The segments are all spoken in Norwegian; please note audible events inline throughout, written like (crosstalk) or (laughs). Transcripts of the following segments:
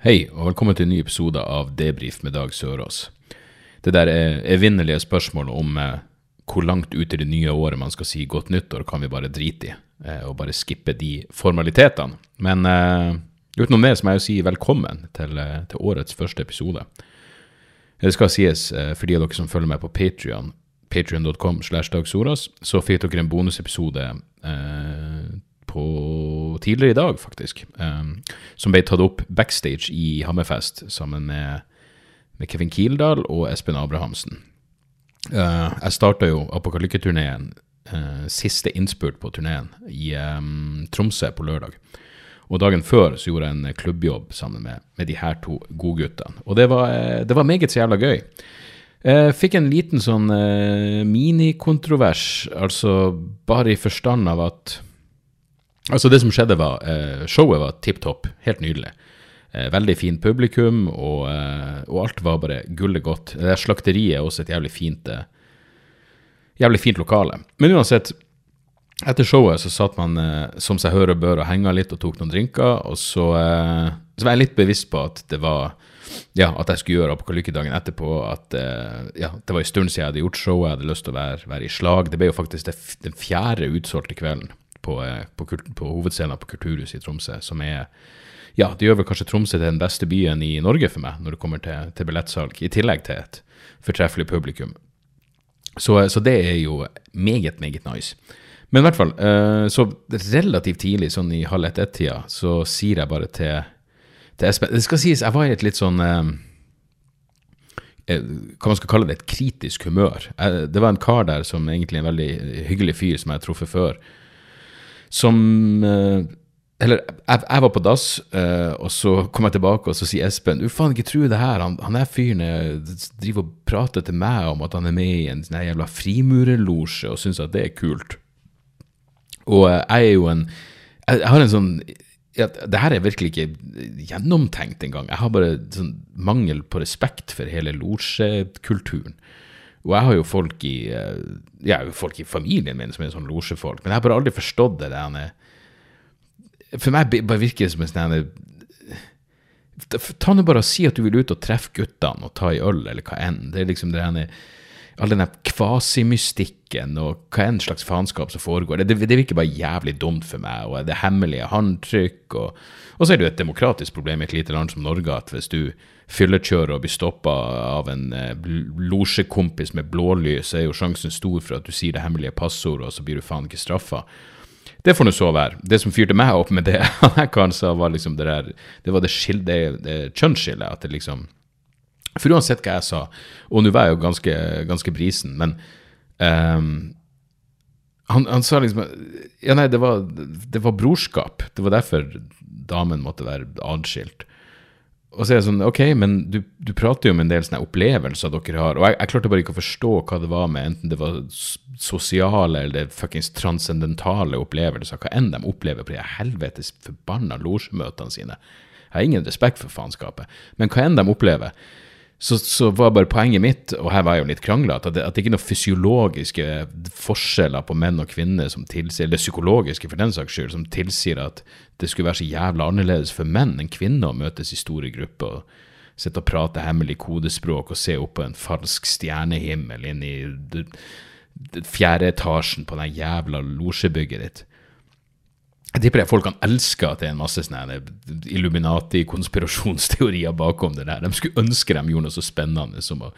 Hei, og velkommen til en ny episode av Debrif med Dag Sørås. Det der er evinnelige spørsmålet om eh, hvor langt ut i det nye året man skal si godt nyttår, kan vi bare drite i, eh, og bare skippe de formalitetene. Men eh, utenom det så må jeg jo si velkommen til, eh, til årets første episode. Det skal sies, eh, for de av dere som følger meg på Patreon, patreon.com slash dagsoras, så fikk dere en bonusepisode eh, på tidligere i dag, faktisk, Um, som ble tatt opp backstage i Hammerfest sammen med, med Kevin Kildahl og Espen Abrahamsen. Uh, jeg starta jo Apokalykke-turneen, eh, siste innspurt på turneen, i um, Tromsø på lørdag. Og dagen før så gjorde jeg en klubbjobb sammen med, med de her to godguttene. Og det var, eh, det var meget så jævla gøy. Jeg fikk en liten sånn eh, minikontrovers, altså bare i forstand av at Altså, det som skjedde, var eh, Showet var tipp topp, helt nydelig. Eh, veldig fint publikum, og, eh, og alt var bare gullet godt. Det der slakteriet er også et jævlig fint eh, Jævlig fint lokale. Men uansett, etter showet så satt man eh, som seg hør og bør og henga litt og tok noen drinker, og så, eh, så var jeg litt bevisst på at det var ja, at jeg skulle gjøre Apokalykkedagen etterpå. At ja, det var en stund siden jeg hadde gjort showet, jeg hadde lyst til å være, være i slag. Det ble jo faktisk det, den fjerde utsolgte kvelden på, eh, på, på hovedscenen på Kulturhuset i Tromsø, som er ja, det gjør vel kanskje Tromsø til den beste byen i Norge for meg, når det kommer til, til billettsalg, i tillegg til et fortreffelig publikum. Så, så det er jo meget, meget nice. Men i hvert fall, eh, så relativt tidlig, sånn i halv ett-ett-tida, så sier jeg bare til, til Espen Det skal sies, jeg var i et litt sånn eh, eh, hva man skal kalle det, et kritisk humør. Det var en kar der som egentlig er en veldig hyggelig fyr som jeg har truffet før, som eh, Eller jeg, jeg var på dass, eh, og så kom jeg tilbake, og så sier Espen Du faen ikke tro det her, han, han er fyren eh, driver og prater til meg om at han er med i en sånn jævla frimurerlosje og syns at det er kult. Og jeg er jo en jeg har en sånn ja, Det her er virkelig ikke gjennomtenkt engang. Jeg har bare sånn mangel på respekt for hele losjekulturen. Og jeg har jo folk i eh, Jeg folk i familien min som er sånn losjefolk, men jeg har bare aldri forstått det. der For meg bare virker det som en sånn Ta nå bare og si at du vil ut og treffe guttene og ta ei øl, eller hva enn. Det er liksom det her all den kvasimystikken og hva enn slags faenskap som foregår. Det, det, det virker bare jævlig dumt for meg, og det hemmelige håndtrykk. Og, og så er det jo et demokratisk problem i et lite land som Norge at hvis du fyllekjører og blir stoppa av en eh, losjekompis med blålys, så er jo sjansen stor for at du sier det hemmelige passordet, og så blir du faen ikke straffa. Det får nå så være. Det som fyrte meg opp med det (laughs) han her karen sa, var liksom det der Det var det, skil- det, det kjønnsskillet. At det liksom For uansett hva jeg sa, og nå var jeg jo ganske, ganske brisen, men um, han, han sa liksom Ja, nei, det var, det var brorskap. Det var derfor damen måtte være adskilt. Og så er jeg sånn, ok, men du, du prater jo om en del sånne opplevelser dere har, og jeg, jeg klarte bare ikke å forstå hva det var med, enten det var sosiale eller fuckings transcendentale opplevelser, hva enn de opplever på de helvetes forbanna losjemøtene sine. Jeg har ingen respekt for faenskapet, men hva enn de opplever, så, så var bare poenget mitt, og her var jeg jo litt kranglete, at, at det ikke er noen fysiologiske forskjeller på menn og kvinner som tilsier, eller psykologiske for den saks skyld, som tilsier at det skulle være så jævla annerledes for menn enn kvinner å møtes i store grupper og sitte og prate hemmelig kodespråk og se opp på en falsk stjernehimmel inn i fjerde etasjen på den jævla losjebygget ditt. Jeg tipper folkene elsker at det er en masse sånne Illuminati-konspirasjonsteorier bakom det der. De skulle ønske de gjorde noe så spennende som å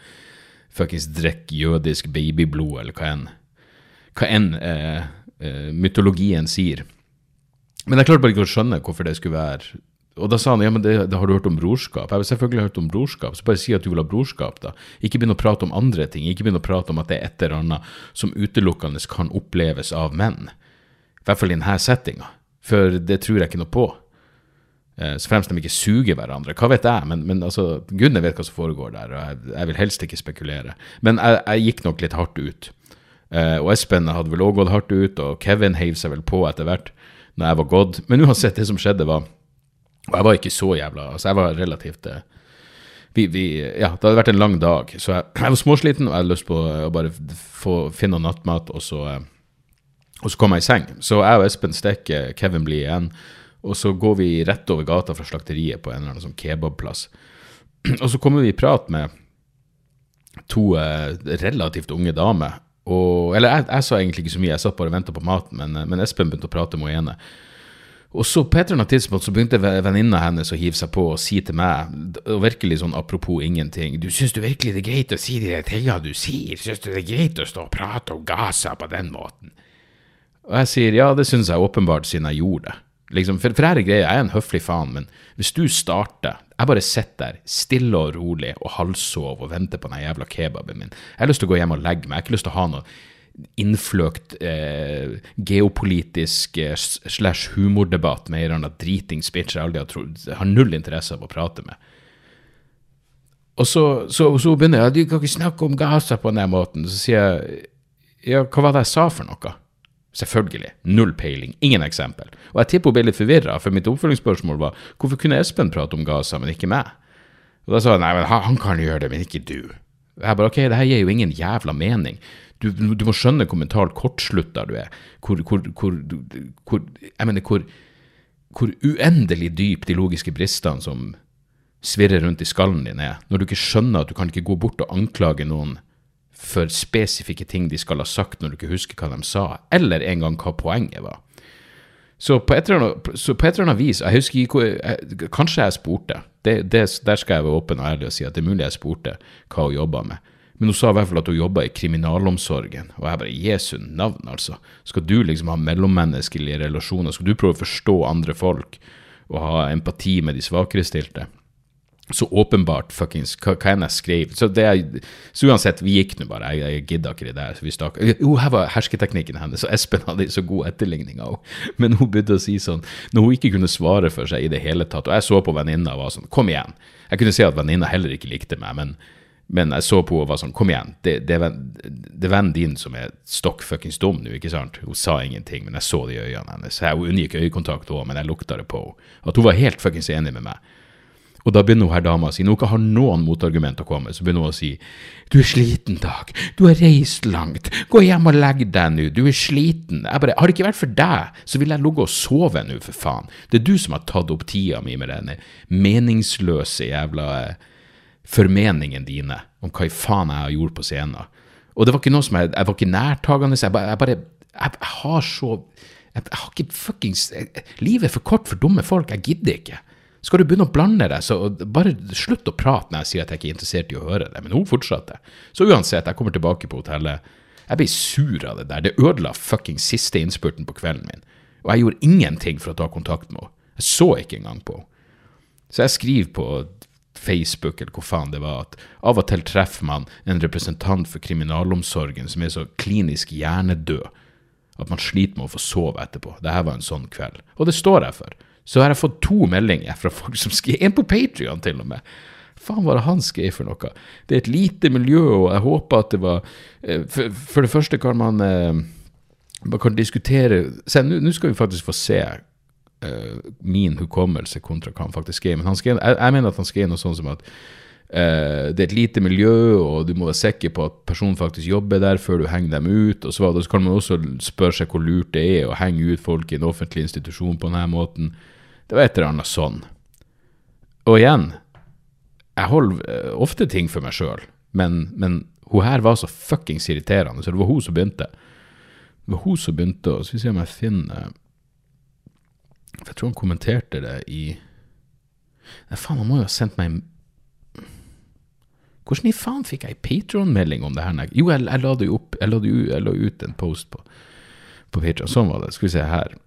fuckings drikke jødisk babyblod, eller hva enn, hva enn eh, eh, mytologien sier. Men jeg klarte bare ikke å skjønne hvorfor det skulle være Og da sa han ja, men det, det har du hørt om brorskap. Jeg har selvfølgelig hørt om brorskap, så bare si at du vil ha brorskap, da. Ikke begynn å prate om andre ting. Ikke begynn å prate om at det er et eller annet som utelukkende kan oppleves av menn. I hvert fall i denne settinga. For det tror jeg ikke noe på. Eh, så fremst de ikke suger hverandre. Hva vet jeg? Men, men altså, gudene vet hva som foregår der, og jeg, jeg vil helst ikke spekulere. Men jeg, jeg gikk nok litt hardt ut. Eh, og Espen hadde vel òg gått hardt ut, og Kevin heiv seg vel på etter hvert når jeg var gått. Men uansett, det som skjedde, var Og jeg var ikke så jævla Altså, jeg var relativt eh, vi, vi, ja, det hadde vært en lang dag, så jeg, jeg var småsliten og jeg hadde lyst på å bare få, finne noe nattmat, og så, og så kom jeg i seng. Så jeg og Espen stikker, Kevin blir igjen. Og så går vi rett over gata fra slakteriet på en eller annen sånn kebabplass. (clears throat) Og så kommer vi i prat med to eh, relativt unge damer. Og, eller jeg, jeg, sa egentlig ikke så mye, jeg satt bare og venta på maten, men, men, Espen begynte å prate med henne. Og så på et eller annet tidspunkt så begynte venninna hennes å hive seg på og si til meg, og virkelig sånn apropos ingenting, du syns du virkelig det er greit å si de tingene du sier, syns du det er greit å stå og prate om Gaza på den måten? Og jeg sier ja, det syns jeg åpenbart siden jeg gjorde det. Liksom, for, for her er greia, jeg er en høflig faen, men hvis du starter Jeg bare sitter der, stille og rolig og halvsov og venter på den jævla kebaben min. Jeg har lyst til å gå hjem og legge meg. Jeg har ikke lyst til å ha noe innfløkt eh, geopolitisk eh, slash humordebatt med en eller annen dritings bitch jeg aldri har, trodd, har null interesse av å prate med. Og så, så, så begynner jeg, du kan ikke snakke om Gaza på den måten. Så sier jeg, ja, hva var det jeg sa for noe? Selvfølgelig. Null peiling. Ingen eksempel. Og jeg tipper hun ble litt forvirra, for mitt oppfølgingsspørsmål var hvorfor kunne Espen prate om Gaza, men ikke meg? Og da sa han nei, men han kan gjøre det, men ikke du. Jeg bare ok, det her gir jo ingen jævla mening. Du, du må skjønne hvor mentalt kortslutta du er. Hvor, hvor, hvor, hvor Jeg mener, hvor, hvor uendelig dyp de logiske bristene som svirrer rundt i skallen din er, når du ikke skjønner at du kan ikke gå bort og anklage noen for spesifikke ting de skal ha sagt når du ikke husker hva de sa, eller engang hva poenget var. Så på et eller annet, på et eller annet vis jeg husker ikke, jeg, Kanskje jeg spurte. Det, det, der skal jeg være åpen og ærlig og si at det er mulig jeg spurte hva hun jobba med. Men hun sa i hvert fall at hun jobba i kriminalomsorgen. Og jeg bare Jesu navn, altså. Skal du liksom ha mellommenneskelige relasjoner? Skal du prøve å forstå andre folk og ha empati med de svakerestilte? Så åpenbart fuckings hva, enn jeg skrev. Så, det, så uansett, vi gikk nå bare. Jeg, jeg gidda ikke det der. Så vi stakk. Jo, her var hersketeknikken hennes, og Espen hadde så god etterligning av henne. (laughs) Men hun begynte å si sånn, når hun ikke kunne svare for seg i det hele tatt, og jeg så på venninna og var sånn, kom igjen. Jeg kunne se at venninna heller ikke likte meg, men, men jeg så på henne og var sånn, kom igjen. Det, det, er vennen din som er stokk fuckings dum nå, ikke sant? Hun sa ingenting, men jeg så det i øynene hennes. Hun unngikk øyekontakt òg, men jeg lukta det på henne. At hun var helt fuckings enig med meg. Og da begynner hun her dama si, når hun ikke har noen motargument å komme så begynner hun å si du er sliten, Dag, du har reist langt, gå hjem og legg deg nå, du er sliten. Jeg bare, har det ikke vært for deg, så ville jeg ligget og sove nå, for faen. Det er du som har tatt opp tida mi med denne meningsløse jævla formeningen formeningene dine om hva i faen jeg har gjort på scenen. Og det var ikke noe som jeg, jeg var ikke nærtagende, jeg bare, jeg, bare jeg, jeg har så jeg, jeg har ikke fuckings Livet er for kort for dumme folk, jeg gidder ikke. Skal du begynne å blande deg, så bare slutt å prate når jeg sier at jeg ikke er interessert i å høre det. Men hun fortsatte. Så uansett, jeg kommer tilbake på hotellet. Jeg ble sur av det der. Det ødela fucking siste innspurten på kvelden min. Og jeg gjorde ingenting for å ta kontakt med henne. Jeg så ikke engang på henne. Så jeg skriver på Facebook eller hvor faen det var, at av og til treffer man en representant for kriminalomsorgen som er så klinisk hjernedød at man sliter med å få sove etterpå. Dette var en sånn kveld. Og det står jeg for så har jeg fått to meldinger fra folk som skrev, en på Patrion til og med. Faen var det han skrev for noe? Det er et lite miljø, og jeg håper at det var eh, For, for det første kan man eh, Man kan diskutere Se, nå skal vi faktisk få se uh, min hukommelse kontra hva han faktisk skrev. Men han skrev, jeg, jeg mener at han skrev noe sånt som at det er et lite miljø, og du må være sikker på at personen faktisk jobber der før du henger dem ut. Og så, kan man også spørre seg hvor lurt det er å henge ut folk i en offentlig institusjon på denne måten. Det var et eller annet sånn. Og igjen, jeg holder eh, ofte ting for meg sjøl, men, men, hun her var så fuckings irriterende, så det var hun som begynte. Det var hun som begynte, og så skal vi se om jeg finner For jeg tror han kommenterte det i Nei, faen, han må jo ha sendt meg Hvordan i faen fikk jeg Patron-melding om det her? Jo, jeg, jeg la det jo opp, jeg la, det, jeg la ut en post på, på Patron. Sånn var det. Skal vi se her.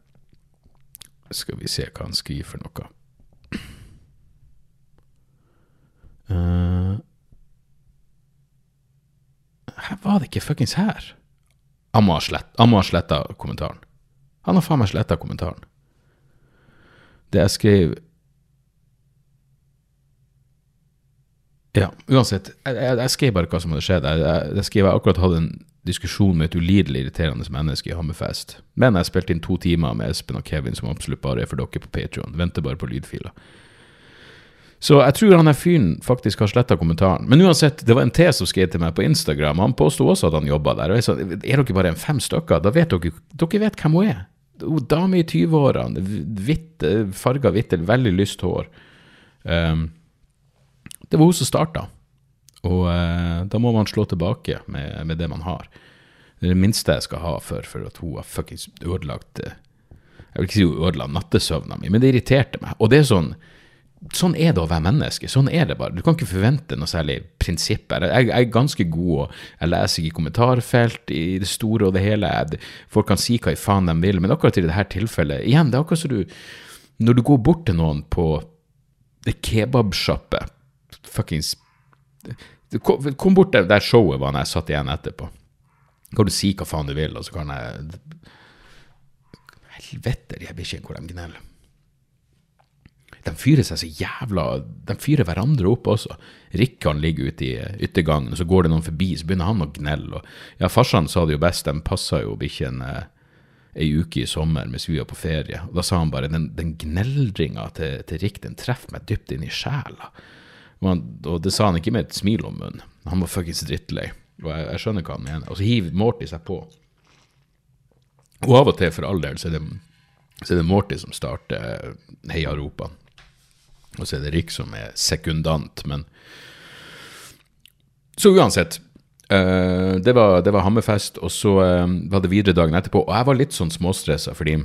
Skal vi se hva han skriver for noe. Uh, her var det ikke fuckings her. Han må ha sletta kommentaren. Han har faen meg sletta kommentaren. Det jeg skrev Ja, uansett. Jeg, jeg, jeg skrev bare hva som hadde skjedd. Jeg, jeg, jeg skrev jeg akkurat hadde en diskusjon med et ulidelig irriterende menneske i Hammerfest. Men jeg spilte inn to timer med Espen og Kevin, som absolutt bare er for dere på Patreon Venter bare på lydfiler. Så jeg tror han er fyren faktisk har sletta kommentaren. Men uansett, det var en T som skrev til meg på Instagram. Han påsto også at han jobba der. Og jeg sa, er dere bare en fem stykker? Da vet dere Dere vet hvem hun er. Dame i 20-årene, hvitt, farga hvitt, veldig lyst hår. Um, det var hun som starta. Og eh, da må man slå tilbake med, med, det man har. Det er det minste jeg skal ha for, for at hun har fuckings ødelagt eh, Jeg vil ikke si hun ødela nattesøvna mi, men det irriterte meg. Og det er sånn Sånn er det å være menneske. Sånn er det bare. Du kan ikke forvente noe særlig prinsipper. Jeg, jeg, er ganske god, og jeg leser i kommentarfelt i det store og det hele. Jeg, folk kan si hva i faen de vil, men akkurat i dette tilfellet Igjen, det er akkurat som du Når du går bort til noen på kebabsjappe Fuckings kom, bort der, der showet var når jeg satt igjen etterpå. Kan du si hva faen du vil, og så kan jeg Helvete, de bikkjene hvor de gneller de fyrer seg så jævla De fyrer hverandre opp også. Rikkan ligger ute i yttergangen, og så går det noen forbi, så begynner han å gnelle. Ja, farsan sa det jo best, de passa jo bikkjene eh, ei uke i sommer mens vi var på ferie. Og da sa han bare den, den gneldringa til, til Rick, den treffer meg dypt inn i sjela. Og, det sa han ikke med et smil om munnen. Han var fuckings drittlei. Og jeg, jeg, skjønner hva han mener. Og så hiver Morty seg på. Og av og til, for all del, så er det, så er det Morty som starter heiaropene. Og så er det Rick som er sekundant, men Så uansett. Uh, det, var, det, var, Hammerfest, og så uh, var det videre dagen etterpå. Og jeg var litt sånn småstressa fordi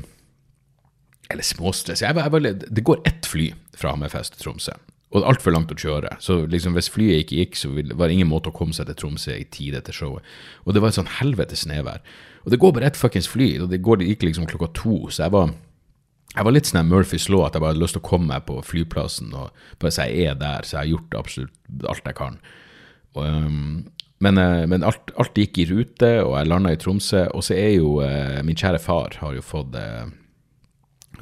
Eller småstressa Det går ett fly fra Hammerfest til Tromsø. Og altfor langt å kjøre. Så liksom hvis flyet ikke gikk, så var det ingen måte å komme seg til Tromsø i tide til showet. Og det var et sånn helvetes snevær. Og det går bare ett fuckings fly, og det, går, det gikk liksom klokka to. Så jeg var jeg var litt sånn Murphys law, at jeg bare hadde lyst til å komme meg på flyplassen og bare Så jeg er der, så jeg har gjort absolutt alt jeg kan. Og, um, men, uh, men alt, alt, gikk i rute, og jeg landa i Tromsø. Og så er jo uh, min kjære far har jo fått, uh,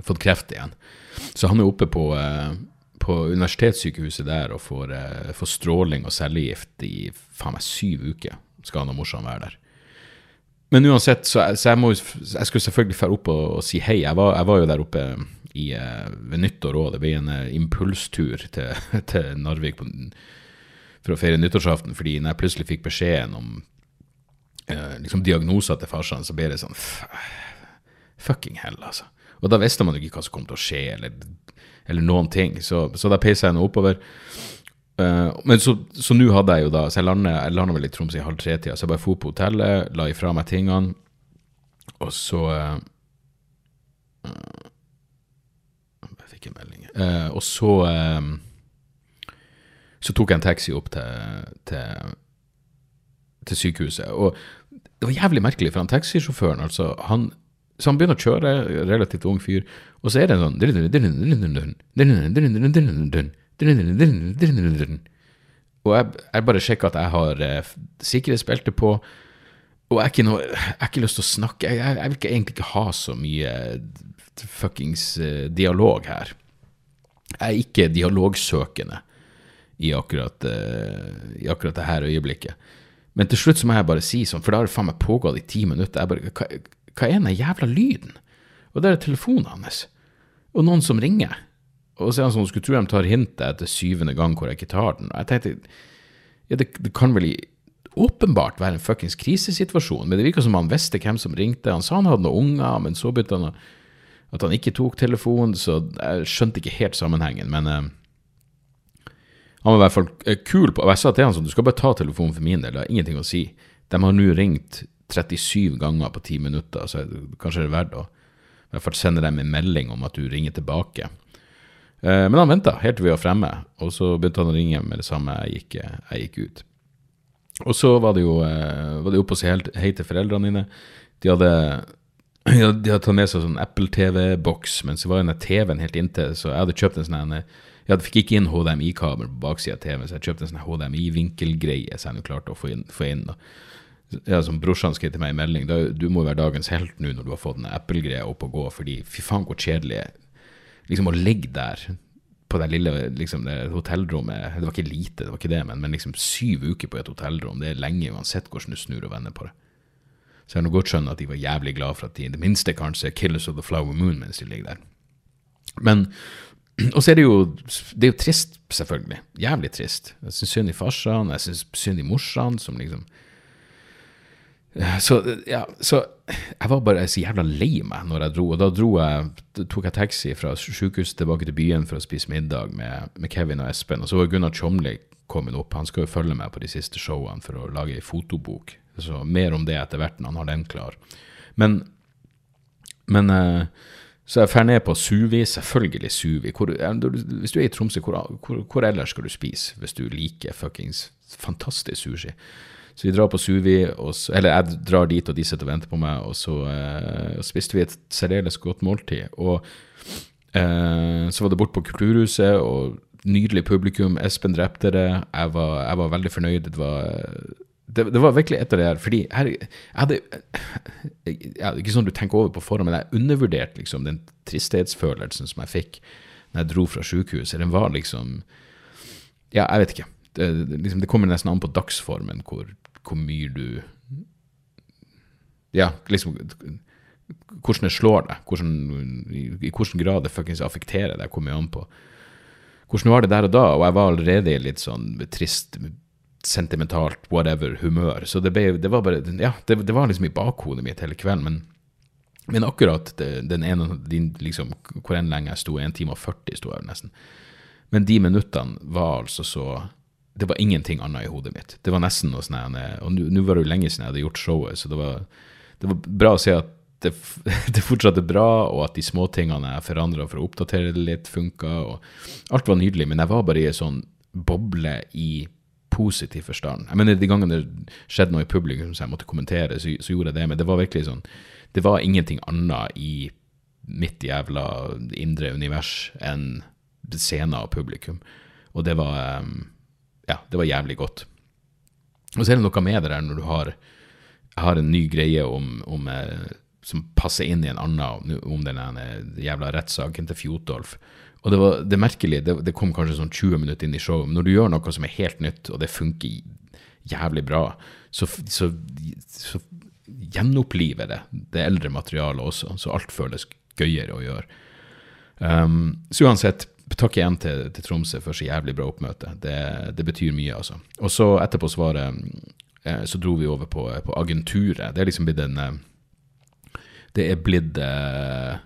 fått kreft igjen. Så han er oppe på, på universitetssykehuset der og får, får stråling og cellegift i faen meg syv uker. Skal han og morsan være der. Men uansett, så, så jeg, må, jeg skulle selvfølgelig dra opp og, og, si hei. Jeg var, jeg var jo der oppe i, uh, ved nyttår òg. Det ble en uh, impulstur til, (laughs) til Narvik for å feire nyttårsaften. Fordi når jeg plutselig fikk beskjeden om uh, liksom diagnoser til farsan, så ble det sånn Fucking hell, altså. Og da visste man jo ikke hva som kom til å skje, eller, eller noen ting. Så, så da peisa jeg nå oppover. Uh, men så nå hadde jeg jo da Så jeg landa vel i Troms i halv tre-tida, så jeg bare dro på hotellet, la ifra meg tingene, og så uh, Jeg fikk en melding. Uh, og så Så tok jeg en taxi opp til, til, til, sykehuset. Og det var jævlig merkelig, for han taxisjåføren, altså han så han begynner å kjøre, relativt ung fyr, og så er det en sånn og jeg, jeg bare sjekker at jeg har eh, sikkerhetsbelte på. Og jeg har ikke, lyst til å snakke Jeg, jeg, jeg vil ikke, egentlig ikke ha så mye fuckings uh, dialog her. Jeg er ikke dialogsøkende i akkurat, uh, i akkurat det her øyeblikket. Men til slutt så må jeg bare si sånn, for da har det faen meg pågått i ti minutter. Jeg bare, hva, hva er den jævla lyden? Og der er telefonen hans. Og noen som ringer. Og så er han sånn, skulle tro de tar hintet etter syvende gang hvor jeg ikke tar den. Og jeg tenkte, ja, det, det kan vel åpenbart være en fuckings krisesituasjon, men det virka som han visste hvem som ringte. Han sa han hadde noen unger, men så begynte han at han ikke tok telefonen, så jeg skjønte ikke helt sammenhengen. Men uh, han var i hvert fall uh, kul på Og jeg sa til han sånn, du skal bare ta telefonen for min del, det har ingenting å si. De har nå ringt 37 ganger på 10 minutter, så kanskje det er verdt å i hvert fall sende dem en melding om at du ringer tilbake. Eh, men han venta helt til vi var fremme, og så begynte han å ringe med det samme jeg gikk, jeg gikk ut. Og så var det jo, eh, var det oppe å hei til foreldrene dine. De hadde, (clears throat) de hadde tatt med seg sånn Apple-TV-boks, men så var den TV-en helt inntil, så jeg hadde kjøpt en sånn Jeg fikk ikke inn HDMI-kabel på baksida av TV-en, så jeg kjøpte en sånn HDMI-vinkelgreie så jeg klarte å få inn. Få inn ja, som Brorsan skrev til meg i melding, da, du må være dagens helt nå når du har fått den Apple-greia opp og gå, fordi fy faen hvor kjedelig liksom å ligge der på det lille liksom, det hotellrommet Det var ikke lite, det var ikke det, men, men liksom syv uker på et hotellrom, det er lenge uansett hvordan du snur og vender på det. Så jeg kan godt skjønt at de var jævlig glad for at de i det minste kanskje Killers of the Flower Moon mens de ligger der. Men (clears throat) Og så er det jo Det er jo trist, selvfølgelig. Jævlig trist. Jeg syns synd i farsan, jeg syns synd i morsan, som liksom så, ja, så jeg var bare så jævla lei meg når jeg dro. Og da dro jeg, tok jeg taxi fra sykehuset tilbake til byen for å spise middag med, med Kevin og Espen. Og så var Gunnar Tjomli kommet opp. Han skal jo følge meg på de siste showene for å lage ei fotobok. Så mer om det etter hvert når han har den klar. Men, men eh, så jeg drar ned på Suvi, selvfølgelig Suvi. Hvor, hvis du er i Tromsø, hvor, hvor, hvor ellers skal du spise hvis du liker fuckings fantastisk sushi? Så vi drar på Suvi, så, eller jeg drar dit, og de sitter og venter på meg. Og så eh, spiste vi et særdeles godt måltid. Og eh, så var det bort på Kulturhuset, og nydelig publikum. Espen drepte det. Jeg var, jeg var veldig fornøyd. Det var, det, det var virkelig et av de her Fordi her, jeg hadde ja, Ikke sånn du tenker over på forhånd, men jeg undervurderte liksom den tristhetsfølelsen som jeg fikk når jeg dro fra sykehuset. Den var liksom Ja, jeg vet ikke. Det, liksom, det kommer nesten an på dagsformen hvor, hvor mye du Ja, liksom Hvordan det slår deg, hvordan, i, i hvilken grad det fuckings affekterer deg, kommer jo an på hvordan var det der og da, og jeg var allerede i litt sånn trist, sentimentalt, whatever humør. Så det, ble, det var bare Ja, det, det, var liksom i bakhodet mitt hele kvelden. Men, men akkurat det, den ene din, liksom, Hvor enn lenge jeg sto, 1 time og 40 sto jeg nesten. Men de minuttene var altså så det var ingenting annet i hodet mitt. Det var nesten noe sånn Og nå var det jo lenge siden jeg hadde gjort showet, så det var, det var bra å se at det, (laughs) det fortsatt er bra, og at de småtingene jeg forandra for å oppdatere det litt, funka. Alt var nydelig, men jeg var bare i en sånn boble i positiv forstand. Jeg mener, De gangene det skjedde noe i publikum som jeg måtte kommentere, så, så, gjorde jeg det, men det var virkelig sånn Det var ingenting annet i mitt jævla indre univers enn scenen og publikum. Og det var um, ja, det var jævlig godt. Og så er det noe med det der når du har har en ny greie om, om eh, som passer inn i en annen, om den jævla rettssaken til Fjotolf. Og det var det merkelige, det, det, kom kanskje sånn 20 minutter inn i showet, men når du gjør noe som er helt nytt, og det funker jævlig bra, så, så, så gjenoppliver det det eldre materialet også, så alt føles gøyere å gjøre. Um, så uansett, takk igjen til, til, Tromsø for så jævlig bra oppmøte. Det, det betyr mye, altså. Og så etterpå svaret eh, så dro vi over på, på, agenturet. Det er liksom blitt en eh, Det er blitt eh,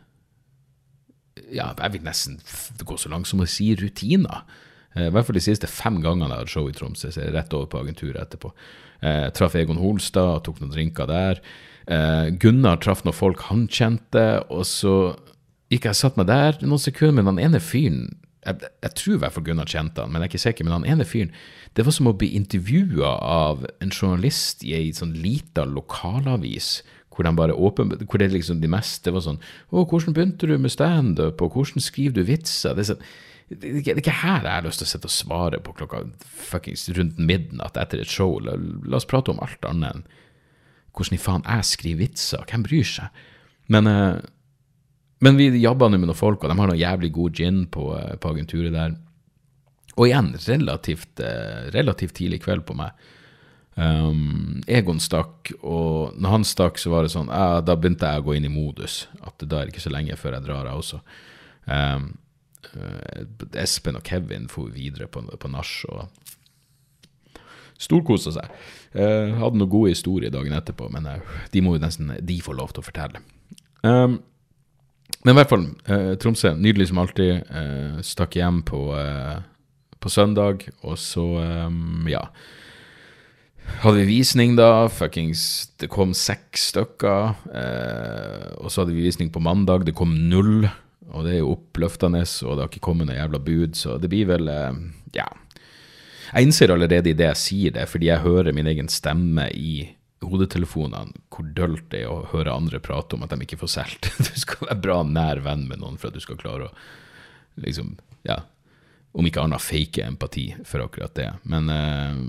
Ja, jeg vil nesten gå så langt som å si rutiner. I hvert fall de siste fem gangene jeg hadde show i Tromsø, så er jeg rett over på agenturet etterpå. Eh, traff Egon Holstad, tok noen drinker der. Gunnar traff noen folk han kjente, og så gikk jeg og satte meg der noen sekunder, men han ene fyren jeg, jeg, tror i hvert fall Gunnar kjente han, men jeg er ikke sikker. Men han ene fyren Det var som å bli intervjua av en journalist i ei sånn lita lokalavis, hvor, de åpen, hvor det liksom de meste var sånn Å, hvordan begynte du med standup, hvordan skriver du vitser? Det er, sånn, det, er ikke her jeg har lyst til å sitte og svare på klokka fuckings rundt midnatt etter et show. La, la oss prate om alt annet enn hvordan i faen jeg skriver vitser. Hvem bryr seg? Men uh, men vi jabba nå med noen folk, og de har noe jævlig god gin på, eh, på agenturet der. Og igjen, relativt, eh, relativt tidlig kveld på meg. Um, Egon stakk, og når han stakk, så var det sånn ja, Da begynte jeg å gå inn i modus. At da er det ikke så lenge før jeg drar, jeg også. Um, uh, Espen og Kevin for videre på, på nach og storkosa seg. Uh, hadde noen gode historier dagen etterpå, men uh, de må jo nesten de få lov til å fortelle. Um, men i hvert fall, eh, Tromsø, nydelig som alltid. Eh, stakk hjem på, eh, på søndag, og så, eh, ja Hadde vi visning da, fuckings Det kom seks stykker. Eh, og så hadde vi visning på mandag, det kom null. Og det er jo oppløftende, og det har ikke kommet noe jævla bud, så det blir vel eh, Ja. Jeg innser allerede i det jeg sier det, fordi jeg hører min egen stemme i hodetelefonene hvor dølt det er å høre andre prate om at de ikke får solgt. (laughs) Du skal være bra nær venn med noen for at du skal klare å liksom, ja, om ikke annet fake empati for akkurat det. Men eh,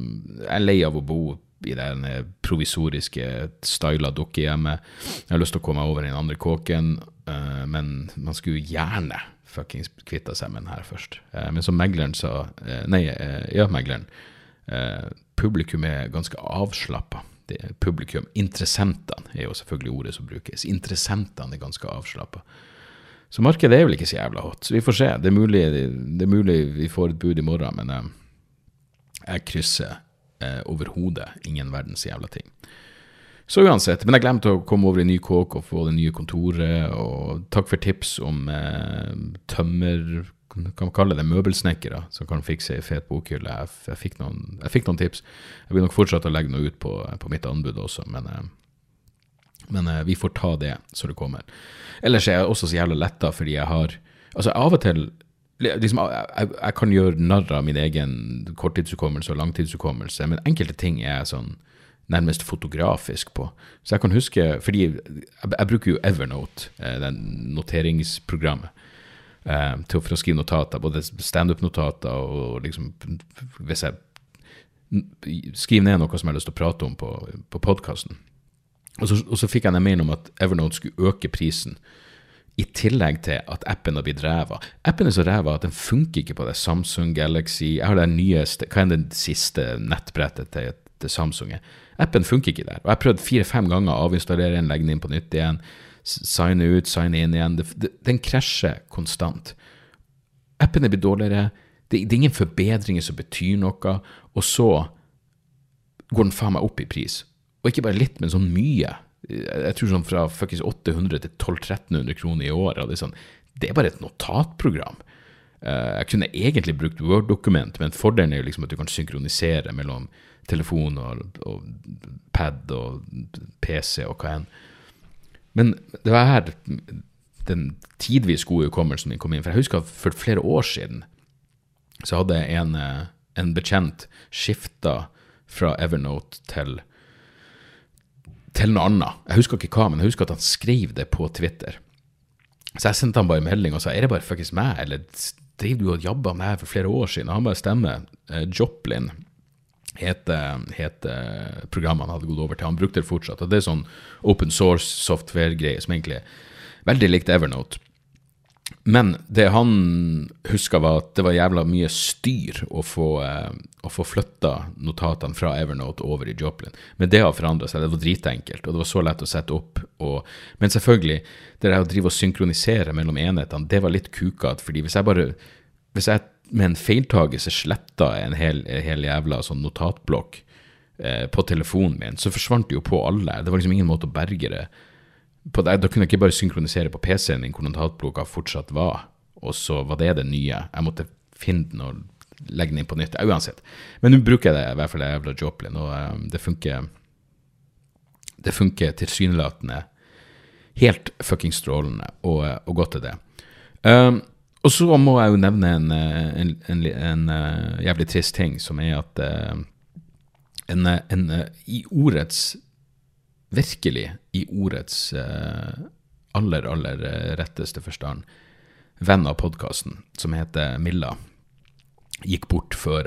jeg er lei av å bo i det provisoriske, styla dukkehjemmet. Jeg har lyst til å komme meg over i den andre kåken, eh, men man skulle gjerne fuckings kvitta seg med den her først. Eh, men som megleren sa eh, Nei, eh, ja, megleren. Eh, publikum er ganske avslappa. Publikum, interessentene, er jo selvfølgelig ordet som brukes. Interessentene er ganske avslappa. Så markedet er vel ikke så jævla hot. Så vi får se. Det er mulig, det er mulig vi får et bud i morgen, men jeg, jeg krysser eh, overhodet ingen verdens jævla ting. Så uansett, men jeg glemte å komme over i ny kåk og få det nye kontoret, og takk for tips om eh, tømmer kan man kalle det møbelsnekkere som kan fikse ei fet bokhylle. Jeg, jeg, fikk noen, jeg, fikk noen, tips. Jeg vil nok fortsette å legge noe ut på, på mitt anbud også, men, eh, men eh, vi får ta det så det kommer. Ellers er jeg også så jævla letta fordi jeg har Altså, av og til liksom, jeg, jeg, kan gjøre narr av min egen korttidshukommelse og langtidshukommelse, men enkelte ting er jeg sånn nærmest fotografisk på. Så jeg kan huske Fordi jeg, jeg bruker jo Evernote, eh, den noteringsprogrammet, eh, til, for å skrive notater. Både standup-notater og liksom Hvis jeg skriver ned noe som jeg har lyst til å prate om på, på podkasten. Og, og, så fikk jeg en mail om at Evernote skulle øke prisen i tillegg til at appen har blitt ræva. Appen er så ræva at den funker ikke på det Samsung Galaxy Jeg har den nyeste, hva er det siste nettbrettet til, til Samsung? Appen funker ikke der. Og jeg har prøvd fire-fem ganger å avinstallere den, legge den inn på nytt igjen, signe ut, signe inn igjen. Det, det, den krasjer konstant. Appene blir dårligere. Det, det, er ingen forbedringer som betyr noe. Og så går den faen meg opp i pris. Og ikke bare litt, men sånn mye. Jeg tror sånn fra 800 til 1200-1300 kroner i året. Det, sånn, det er bare et notatprogram. Eh, jeg kunne egentlig brukt Word-dokument, men fordelen er jo liksom at du kan synkronisere mellom telefon og, og pad og PC og hva enn. Men det var her den tidvis gode hukommelsen min kom inn. For jeg husker at for flere år siden så hadde en, eh, en bekjent skifta fra Evernote til til noe annet. Jeg husker ikke hva, men jeg husker at han skrev det på Twitter. Så jeg sendte han bare melding og sa er det bare fuckings meg, eller driver du og jabber med her for flere år siden? Og han bare stemmer. Eh, Joplin heter, hete programmet han hadde gått over til. Han brukte det fortsatt. Og det er sånn open source software-greie som egentlig veldig likt Evernote. Men det han huska, var at det var jævla mye styr å få, eh, å få flytta notatene fra Evernote over i Joplin. Men det har forandra seg. Det var dritenkelt, og det var så lett å sette opp. Og, men selvfølgelig, det der å drive og synkronisere mellom enhetene, det var litt kukete. fordi hvis jeg bare hvis jeg med en feiltagelse sletta en hel, hel jævla sånn notatblokk eh, på telefonen min, så forsvant det jo på alle. Det var liksom ingen måte å berge det på det, Da kunne jeg ikke bare synkronisere på PC-en min hvor notatblokka fortsatt var, og så var det det nye. Jeg måtte finne den og legge den inn på nytt. Uansett. Men nå bruker jeg det i hvert fall det jævla Joplin, og um, det funker Det funker tilsynelatende helt fuckings strålende, og, og godt er det. Um, og så må jeg jo nevne en, eh, en, en, en uh, jævlig trist ting, som er at uh, en, i ordets Virkelig i ordets aller, aller retteste forstand venn av podkasten, som heter Milla, gikk bort før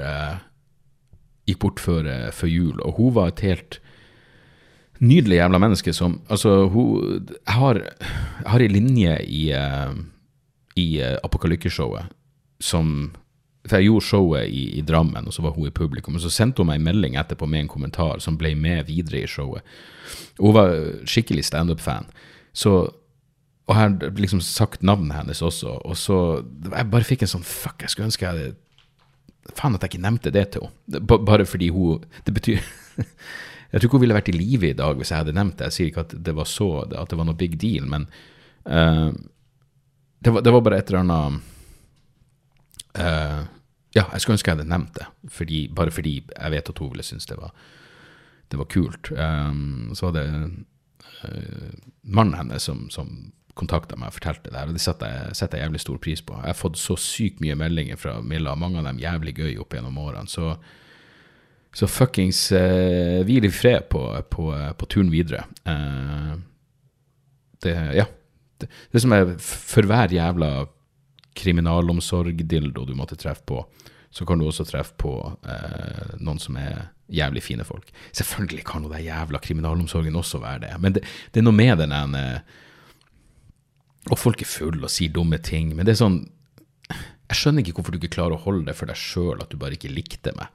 gikk bort før, før jul, og hun var et helt nydelig jævla menneske som Altså, hun har, har en linje i i uh, Apokalykke-showet som For jeg gjorde showet i, i, Drammen, og så var hun i publikum. Og så sendte hun meg en melding etterpå med en kommentar som ble med videre i showet. Hun var skikkelig standup-fan. Så Og jeg har liksom sagt navnet hennes også, og så Jeg bare fikk en sånn Fuck, jeg skulle ønske jeg hadde Faen at jeg ikke nevnte det til henne. Bare fordi hun Det betyr (laughs) Jeg tror ikke hun ville vært i live i dag hvis jeg hadde nevnt det. Jeg sier ikke at det var så, at det var noe big deal, men uh, det var, det var, bare et eller annet uh, Ja, jeg skulle ønske jeg hadde nevnt det, fordi, bare fordi jeg vet at hun ville synes det var, det var kult. Um, så var det uh, mannen hennes som, som kontakta meg og fortalte det her, og det setter jeg, setter jeg, jævlig stor pris på. Jeg har fått så sykt mye meldinger fra Milla, mange av dem jævlig gøy opp gjennom årene. Så, så fuckings uh, hvil i fred på, på, på turen videre. Uh, det, ja, det, som er for hver jævla kriminalomsorg-dildo du måtte treffe på, så kan du også treffe på eh, noen som er jævlig fine folk. Selvfølgelig kan jo den jævla kriminalomsorgen også være det, men det, det er noe med den ene Og folk er fulle og sier dumme ting, men det er sånn Jeg skjønner ikke hvorfor du ikke klarer å holde det for deg sjøl at du bare ikke likte meg.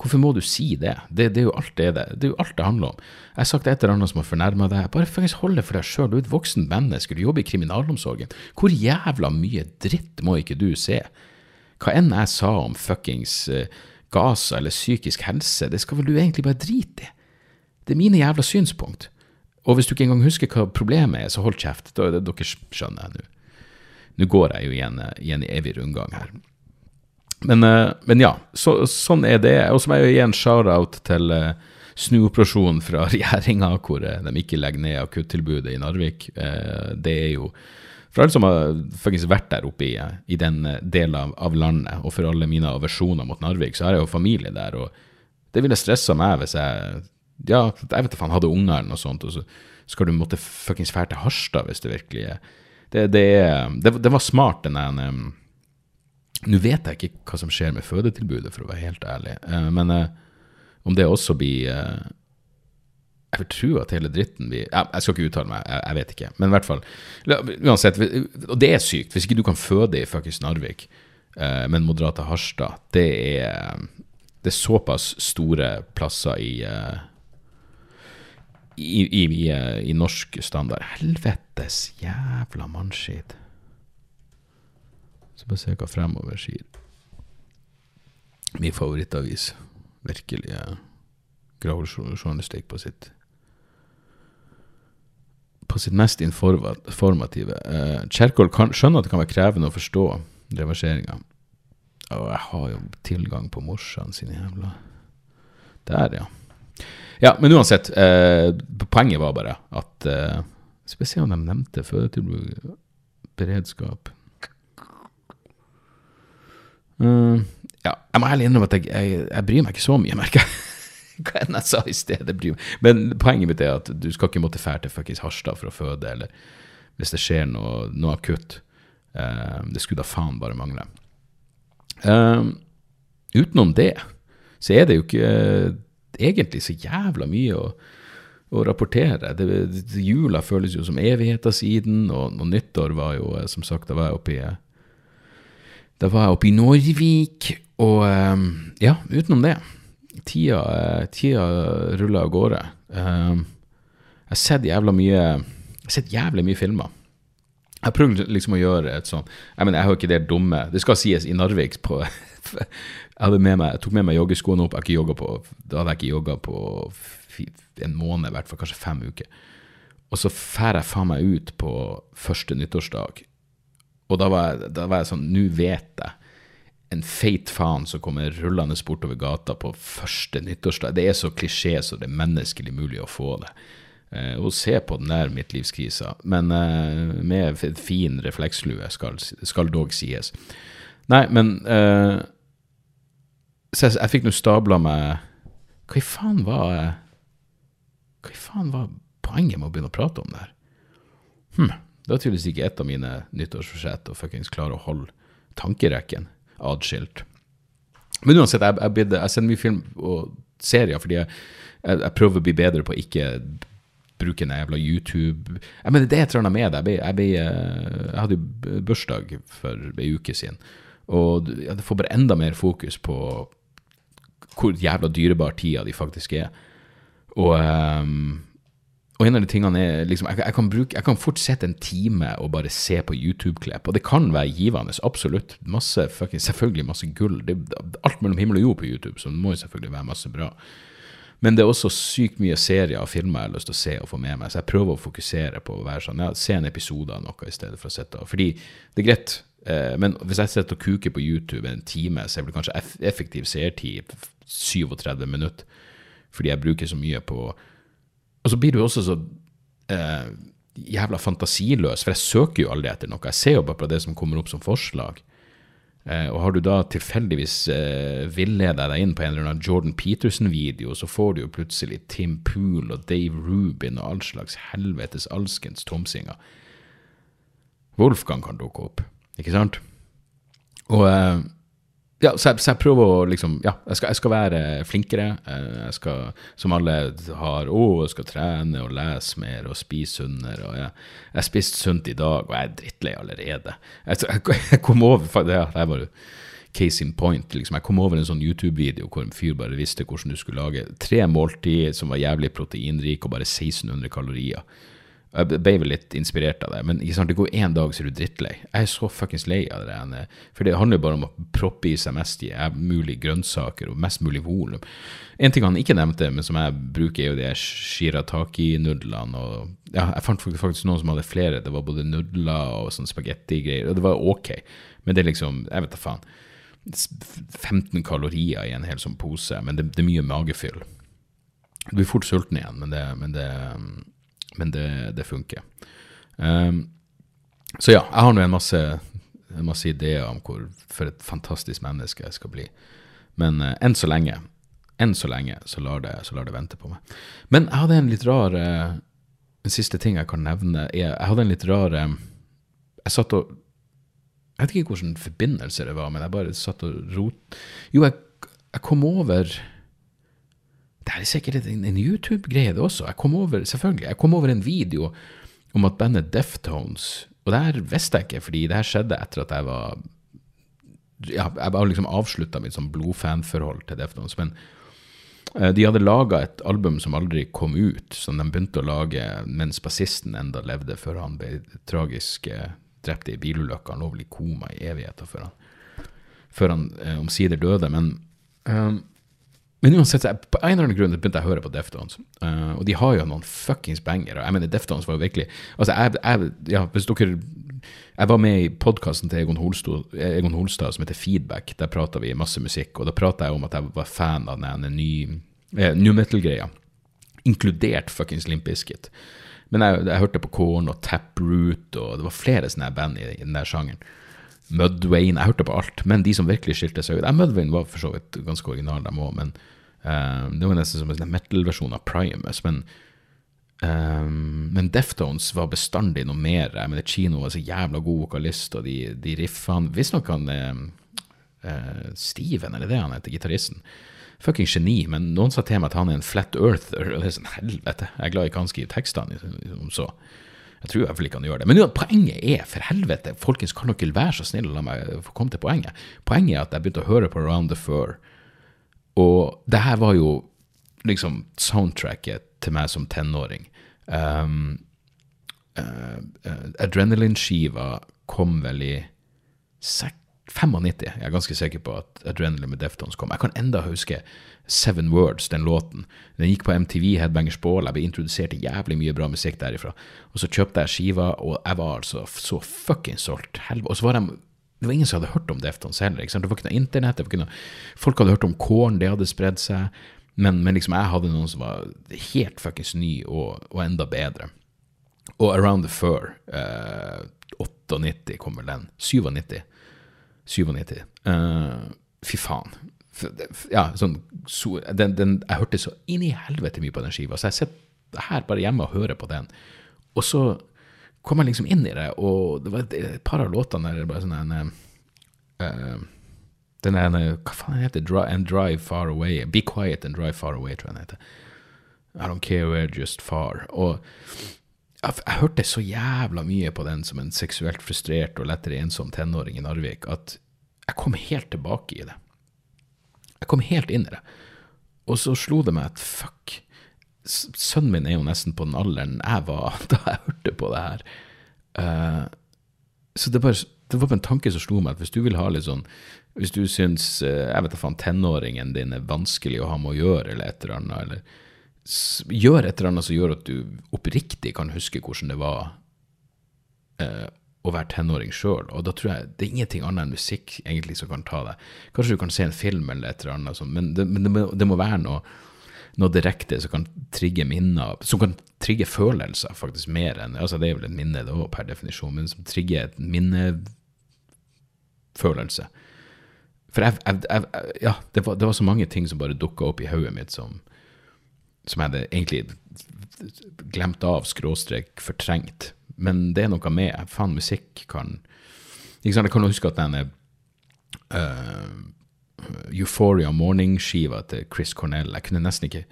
Hvorfor må du si det? Det, det, er, det, det er jo alt det handler om. Jeg har sagt et eller annet som har fornærma deg. Bare faktisk hold det for deg sjøl. Du er et voksen menneske, du jobber i kriminalomsorgen. Hvor jævla mye dritt må ikke du se? Hva enn jeg sa om fuckings uh, Gaza eller psykisk helse, det skal vel du egentlig bare drite i. Det er mine jævla synspunkt. Og hvis du ikke engang husker hva problemet er, så hold kjeft. Da, det, dere skjønner jeg nå. Nå går jeg jo igjen, igjen i evig rundgang her. Men, uh, men ja, så, sånn er det. Og så må jeg jo gi en shout-out til uh, snuoperasjonen fra (laughs) regjeringa, hvor uh, de ikke legger ned akuttilbudet i Narvik. det er jo for alle som har faktisk vært der oppe i, i den delen av, landet, og for alle mine aversjoner mot Narvik, så har jeg jo familie der, og det ville stressa meg hvis jeg ja, jeg vet da faen, hadde unger eller noe sånt, og så skal du måtte fuckings fære til Harstad hvis det virkelig er det, det, det, det, var smart, den um, Nå vet jeg ikke hva som skjer med fødetilbudet, for å være helt ærlig, uh, men uh, om det også blir uh, Jeg vil tro at hele dritten blir Jeg skal ikke uttale meg, jeg, vet ikke. Men i hvert fall Uansett, og det er sykt. Hvis ikke du kan føde i fuckings Narvik, men må dra til Harstad, det er, det er såpass store plasser i i, i, i, i norsk standard. Helvetes jævla mannskit. Så bare se hva fremover sier. Min favorittavis. Virkelig gravejournalistikk på sitt på sitt mest informative. Uh, Kjerkol skjønner at det kan være krevende å forstå reverseringa. Og jeg har jo tilgang på morsan sine jævla Der, ja. Ja, men uansett. Eh, poenget var bare at eh, se om de nevnte fødetilbud Beredskap uh, Ja, jeg må ærlig innrømme at jeg, jeg, jeg, bryr meg ikke så mye, merker jeg. (laughs) Hva enn jeg sa i stedet, bryr meg. Men poenget mitt er at du skal ikke måtte fære til fuckings Harstad for å føde, eller hvis det skjer noe, noe akutt. Uh, det skulle da faen bare mangle. Uh, utenom det så er det jo ikke egentlig så jævla mye å, å rapportere. Det, det, jula føles jo som evigheter siden, og, og, nyttår var jo eh, som sagt Da var jeg oppe i Da var jeg oppe i Norvik, og eh, ja, utenom det. Tida, eh, tida ruller av gårde. Jeg har sett jævla mye Jeg har sett jævlig mye filmer. Jeg prøvde liksom å gjøre et sånt Jeg mener, jeg har ikke det dumme Det skal sies, i Narvik på (laughs) jeg, med meg, jeg tok med meg joggeskoene opp. Jeg ikke på, da hadde jeg ikke jogga på en måned, i hvert fall kanskje fem uker. Og så drar jeg faen meg ut på første nyttårsdag. Og da var jeg, da var jeg sånn Nå vet jeg. En feit faen som kommer rullende bortover gata på første nyttårsdag. Det er så klisjé så det er menneskelig mulig å få det. Eh, og se på den der midtlivskrisa. Men eh, med fin reflekslue, skal, skal dog sies. Nei, men eh, Så jeg, jeg fikk nå stabla meg Hva i faen var Hva i faen var poenget med å begynne å prate om det her? Hm, det var tydeligvis ikke et av mine nyttårsforsett å fuckings klare å holde tankerekken adskilt. Men uansett, jeg, jeg, bidde, jeg sender mye film og serier fordi jeg, jeg, prøver å bli bedre på å ikke bruke en jævla YouTube Jeg mener, Det er et eller annet med det. Jeg, jeg, hadde jo bursdag for ei uke siden. Og jeg får bare enda mer fokus på hvor jævla dyrebar tida de faktisk er. Og, um, og en av de tingene er liksom jeg, jeg, kan bruke, jeg kan fort sette en time og bare se på YouTube-klipp, og det kan være givende, absolutt. Masse, fucking, selvfølgelig masse gull. Det, alt mellom himmel og jord på YouTube, så det må jo selvfølgelig være masse bra. Men det er også sykt mye serier og filmer jeg har lyst til å se og få med meg, så jeg prøver å fokusere på å være sånn, ja, se en episode av noe i stedet for å sitte Fordi det er greit, Eh, men hvis jeg sitter og kuker på YouTube en time, så er det kanskje effektiv seertid 37 minutter. Fordi jeg bruker så mye på Og så blir du også så eh, jævla fantasiløs, for jeg søker jo aldri etter noe. Jeg ser jo bare på det som kommer opp som forslag. Eh, og har du da tilfeldigvis eh, villeda deg inn på en eller annen Jordan Peterson-video, så får du jo plutselig Tim Pool og Dave Rubin og all slags helvetes alskens tomsinger. Wolfgang kan dukke opp. Ikke sant? Og, eh, ja, så jeg, så jeg prøver å liksom Ja, jeg skal, jeg skal være flinkere. eh, Jeg skal, som alle har, å, jeg skal trene og lese mer og spise sunnere. Og jeg, jeg spiste sunt i dag, og jeg er drittlei allerede. Jeg, jeg, kom over det, det var case in point. Liksom. Jeg kom over en sånn YouTube-video hvor en fyr bare visste hvordan du skulle lage tre måltid som var jævlig proteinrike og bare 1600 kalorier. Jeg ble vel litt inspirert av det, men ikke sant, det går én dag, så er du drittlei. Jeg er så fuckings lei av det. ene. For det handler jo bare om å proppe i seg mest eh, mulig grønnsaker og mest mulig volum. En ting han ikke nevnte, men som jeg bruker, er jo de shirataki-nudlene. ja, Jeg fant faktisk noen som hadde flere. Det var både nudler og sånn spagettigreier, og det var ok. Men det er liksom, jeg vet da faen. 15 kalorier i en hel sånn pose, men det, det er mye magefyll. Du blir fort sulten igjen, men det, men det, men det, det funker. Um, så ja, jeg har nå en masse, en masse ideer om hvor, for et fantastisk menneske jeg skal bli. Men uh, enn så lenge enn så lenge så lar, det, så lar det vente på meg. Men jeg hadde en litt rar uh, En siste ting jeg kan nevne. Jeg, jeg hadde en litt rar um, Jeg satt og Jeg vet ikke hvilken forbindelse det var, men jeg bare satt og rot... Jo, jeg, jeg kom over det er sikkert en, en YouTube-greie, det også. Jeg kom over selvfølgelig, jeg kom over en video om at bandet Deftones Og det her visste jeg ikke, fordi det her skjedde etter at jeg var ja, Jeg var liksom avslutta mitt sånn blodfanforhold til Deftones. Men eh, de hadde laga et album som aldri kom ut, som de begynte å lage mens bassisten enda levde, før han ble tragisk eh, drept i bilulykke. Han lå vel i koma i evigheter før han, før han eh, omsider døde. Men eh, men uansett, på en eller annen grunn begynte jeg å høre på Deftones. Uh, og de har jo noen fuckings bangere. Jeg mener, Deftones var jo virkelig Altså, jeg, jeg, ja, hvis dere Jeg var med i podkasten til Egon Holstad, Egon Holstad som heter Feedback. Der prata vi masse musikk, og da prata jeg om at jeg var fan av den ny, eh, new metal-greia. Inkludert fuckings Limp Bizkit. Men jeg, jeg hørte på Korn og Taproot, og det var flere sånne band i, i den der sjangeren. Mudwayne jeg hørte på alt, men de som virkelig skilte seg ut ja, Mudvayne var for så vidt ganske original, dem òg, men uh, det var nesten som en sånn metal-versjon av Primus. Men, um, men Deftones var bestandig noe mer. Jeg mener, Chino var så jævla god vokalist, og de, de riffene Visstnok han uh, Steven, eller det han heter, gitaristen. Fucking geni, men noen sa til meg at han er en flat earther, og det er sånn helvete. Jeg er glad jeg kan skrive tekstene, om så. Jeg tror i hvert fall ikke han gjør det. Men ja, poenget er, for helvete, folkens, kan dere være så snille og la meg få komme til poenget? Poenget er at jeg begynte å høre på Around the Fur, og det her var jo liksom soundtracket til meg som tenåring. Um, uh, uh, Adrenaline-skiva kom vel i 95. Jeg er ganske sikker på at Adrenaline med Deftones kom. Jeg kan enda huske Seven Words, den låten. Den gikk på MTV Headbangers Ball. Jeg ble introdusert til jævlig mye bra musikk derifra. Og så kjøpte jeg skiva, og jeg var altså så fuckings solgt. Og så var de det var ingen som hadde hørt om Deftones heller. Det var ikke noe internett. ikke noe, Folk hadde hørt om Korn, det hadde spredd seg. Men, men liksom jeg hadde noen som var helt fuckings ny og, og enda bedre. Og Around the Fur, eh, 98 kom vel den. 97. 97. Eh, fy faen. Ja, sånn, så, den, den, jeg hørte så inn i helvete mye på den skiva, så jeg sitter her bare hjemme og hører på den. Og så kom jeg liksom inn i det, og det var et, et par av låtene der bare sånn en uh, Den ene Hva faen heter den? And Drive Far Away. Be Quiet and Drive Far Away, tror jeg den heter. I don't care where, just far. Og jeg, jeg, hørte så jævla mye på den som en seksuelt frustrert og lettere ensom tenåring i Narvik at jeg kom helt tilbake i det. Jeg kom helt inn i det. Og så slo det meg at fuck, sønnen min er jo nesten på den alderen jeg var (laughs) da jeg hørte på det her. Uh, så det, bare, det var bare en tanke som slo meg, at hvis du vil ha litt sånn Hvis du syns uh, jeg vet da faen, tenåringen din er vanskelig å ha med å gjøre, eller et eller annet, eller gjør et eller annet som gjør at du oppriktig kan huske hvordan det var uh, å være tenåring sjøl. Og da tror jeg det er ingenting annet enn musikk egentlig som kan ta deg. Kanskje du kan se en film eller et eller annet, men, det, men det, må, det må være noe noe direkte som kan trigge minner, som kan trigge følelser, faktisk mer enn altså Det er vel et minne, da, per definisjon, men som trigger et minnefølelse. For jeg, jeg, jeg, ja, det var, det var, så mange ting som bare dukka opp i hodet mitt som, som jeg hadde egentlig glemt av, skråstrek, fortrengt. Men det er noe med Faen, musikk kan ikke sant? Jeg kan huske at denne uh, Euphoria Morning-skiva til Chris Cornell. Jeg kunne ikke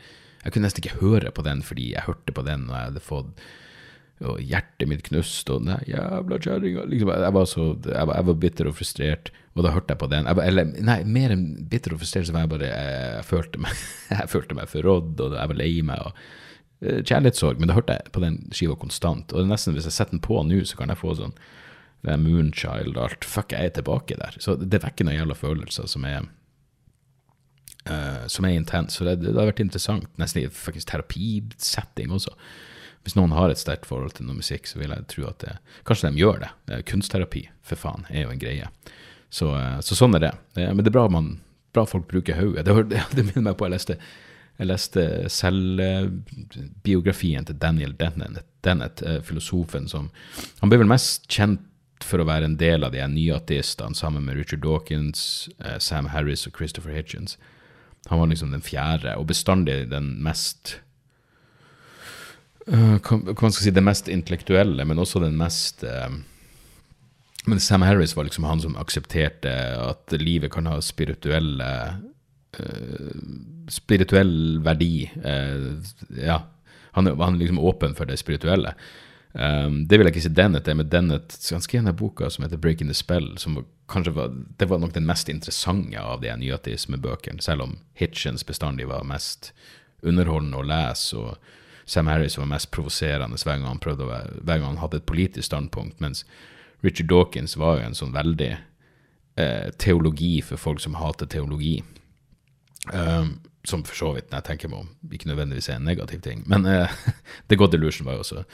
jeg kunne nesten ikke høre på den fordi jeg hørte på den og jeg hadde fått og hjertet mitt knust, og nei, jævla liksom, jeg, var så, jeg, jeg var bitter og frustrert, og da hørte jeg på den. Jeg, eller, nei, mer enn bitter og frustrert, så var jeg bare Jeg, følte meg (laughs) jeg følte meg forrådd, og jeg var lei meg. og uh, Kjærlighetssorg. Men da hørte jeg på den skiva konstant. Og nesten hvis jeg setter den på nå, så kan jeg få sånn det er Moonchild og alt. Fuck, jeg er tilbake der. Så det vekker noen jævla følelser som er uh, som er intens. Så det, det, har vært interessant. Nesten i faktisk terapisetting også. Hvis noen har et sterkt forhold til noe musikk, så vil jeg tro at det, kanskje de gjør det. Kunstterapi, for faen, er jo en greie. Så, uh, så sånn er det. Men det er bra, man, bra folk bruker hodet. Det, (laughs) det, minner meg på jeg leste, jeg leste selvbiografien til Daniel Dennett, Dennett, filosofen som Han ble vel mest kjent for å være en del av de nyateistene sammen med Richard Dawkins, Sam Harris og Christopher Hitchens. Han var liksom den fjerde, og bestandig den mest uh, hva man skal si, det mest intellektuelle, men også den mest uh, Men Sam Harris var liksom han som aksepterte at livet kan ha spirituelle uh, Spirituell verdi. ja. Han, han liksom åpen for det spirituelle. Um, det vil jeg ikke si Dennett er, men Dennett han skrev denne boka som heter 'Breaking the Spell', som kanskje var, det var nok den mest interessante av de nyateismebøkene, selv om Hitchens bestandig var mest underholdende å lese. og Sam Harris var mest provoserende hver gang han prøvde å være, hver gang han hadde et politisk standpunkt, mens Richard Dawkins var jo en sånn veldig eh, teologi for folk som hater teologi. Um, som for så vidt, når jeg tenker meg om, ikke nødvendigvis er en negativ ting. Men eh, (laughs) The God Illusion var jo også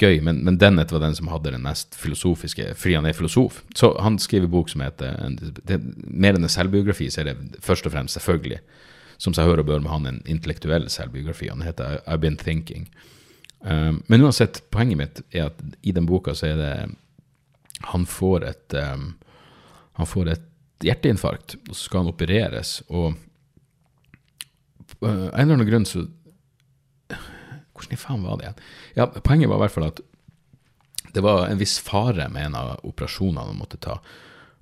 gøy, men, men Dennett var den som hadde den mest filosofiske, fordi han er filosof. Så han skriver bok som heter det, Mer enn en selvbiografi, så er det først og fremst selvfølgelig som seg hør og bør med han en intellektuell selvbiografi. Han heter I've Been Thinking. Um, men uansett, poenget mitt er at i den boka så er det Han får et um, Han får et hjerteinfarkt, og så skal han opereres. Og uh, en eller annen grunn så Hvordan i faen var det igjen? Ja, Poenget var i hvert fall at det var en viss fare med en av operasjonene han måtte ta.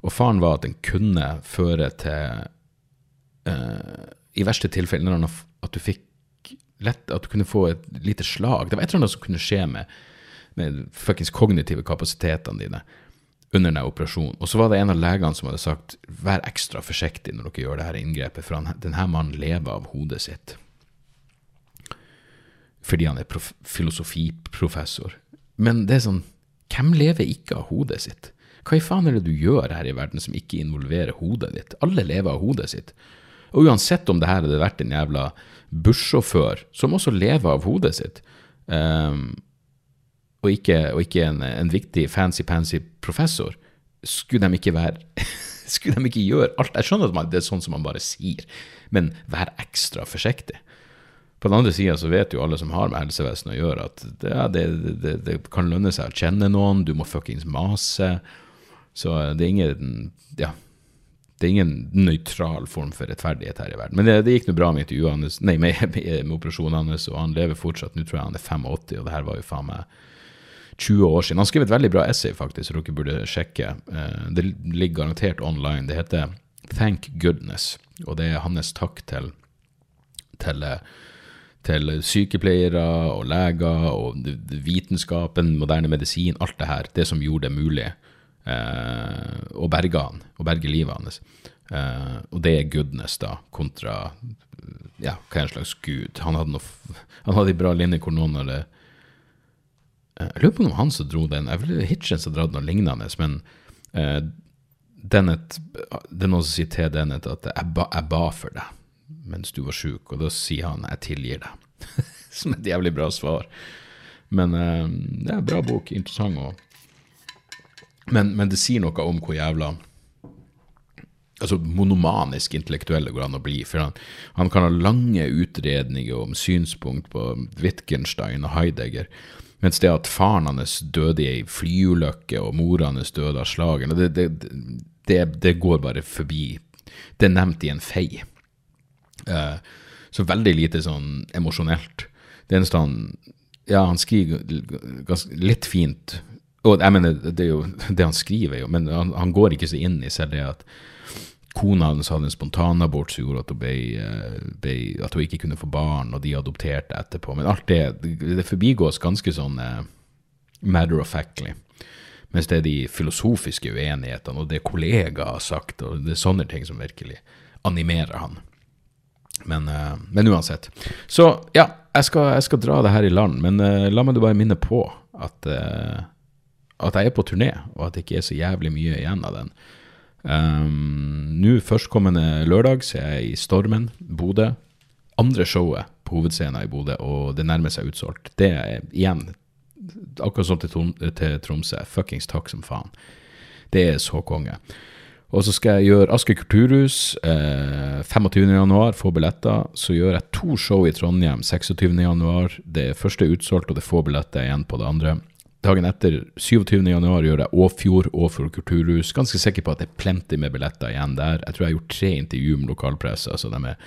Og faren var at den kunne føre til uh, i verste tilfelle at du fikk lett, at du kunne få et lite slag. Det var et eller annet som kunne skje med, med fuckings kognitive kapasitetene dine under denne operasjonen. Og så var det en av legene som hadde sagt vær ekstra forsiktig når dere gjør dette inngrepet, for denne mannen lever av hodet sitt. Fordi han er prof filosofiprofessor. Men det er sånn, hvem lever ikke av hodet sitt? Hva i faen er det du gjør her i verden som ikke involverer hodet ditt? Alle lever av hodet sitt. Og uansett om det her hadde vært en jævla bussjåfør som også lever av hodet sitt, um, og ikke, og ikke en, en, viktig fancy-pansy professor, skulle de ikke være (laughs) Skulle de ikke gjøre alt? Jeg skjønner at det er sånn som man bare sier, men vær ekstra forsiktig. På den andre sida så vet jo alle som har med helsevesenet å gjøre, at det, det, det, det, kan lønne seg å kjenne noen, du må fuckings mase. Så det er ingen Ja, det er ingen nøytral form for rettferdighet her i verden. Men det, gikk nå bra med intervjuet hans, nei, med, (laughs) med, operasjonen hans, og han lever fortsatt. Nå tror jeg han er 85, og det her var jo faen meg 20 år siden. Han skrev et veldig bra essay, faktisk, som dere burde sjekke. Eh, det ligger garantert online. Det heter Thank Goodness, og det er hans takk til, til, til sykepleiere og leger og vitenskapen, moderne medisin, alt det her. Det som gjorde det mulig eh, å berge han, å berge livet hans. Eh, og det er goodness, da, kontra ja, hva er en slags gud? Han hadde, noe, han hadde en bra linje hvor noen hadde eh, Jeg lurer på om han som dro den. Jeg vil Hitchens har dratt noe lignende, men eh, Dennett, det er noen som sier til Dennett at jeg ba, jeg ba for deg mens du var sjuk, og da sier han 'jeg tilgir deg'. (laughs) Som et jævlig bra svar. Men eh, det er en bra bok. Interessant. Og men, men, det sier noe om hvor jævla altså monomanisk intellektuelle går an å bli. For han, han kan ha lange utredninger om synspunkt på Wittgenstein og Heidegger. Mens det at faren hans døde i ei flyulykke og mora hans døde av slagen, det, det, det, det, går bare forbi. Det er nevnt i en fei. Uh, så veldig lite sånn emosjonelt. Det eneste han Ja, han skriver ganske, litt fint og jeg mener, det er jo det han skriver, jo, men han, han går ikke så inn i selv det at kona hans hadde en spontanabort som gjorde at hun, ble, eh, ble, at hun ikke kunne få barn, og de adopterte etterpå. Men alt det, det forbigås ganske sånn eh, matter of factly. Mens det er de filosofiske uenighetene, og det kollegaer har sagt, og det er sånne ting som virkelig animerer han. Men, uh, men uansett. Så ja, jeg skal, jeg skal, dra det her i land, men uh, la meg bare minne på at, uh, at jeg er på turné, og at det ikke er så jævlig mye igjen av den. Um, Nå førstkommende lørdag så er jeg i Stormen, Bodø. Andre showet på hovedscenen i Bodø, og det nærmer seg utsolgt. Det er igjen akkurat som til Tromsø. Fuckings takk som faen. Det er så konge. Og så skal jeg gjøre Aske kulturhus eh, 25.1, få billetter. Så gjør jeg to show i Trondheim 26.1. Det første er utsolgt, og det er få billetter igjen på det andre. Dagen etter, 27.1, gjør jeg Åfjord, Åfjord kulturhus. Ganske sikker på at det er plenty med billetter igjen der. Jeg tror jeg har gjort tre intervjuer med lokalpressa, så de er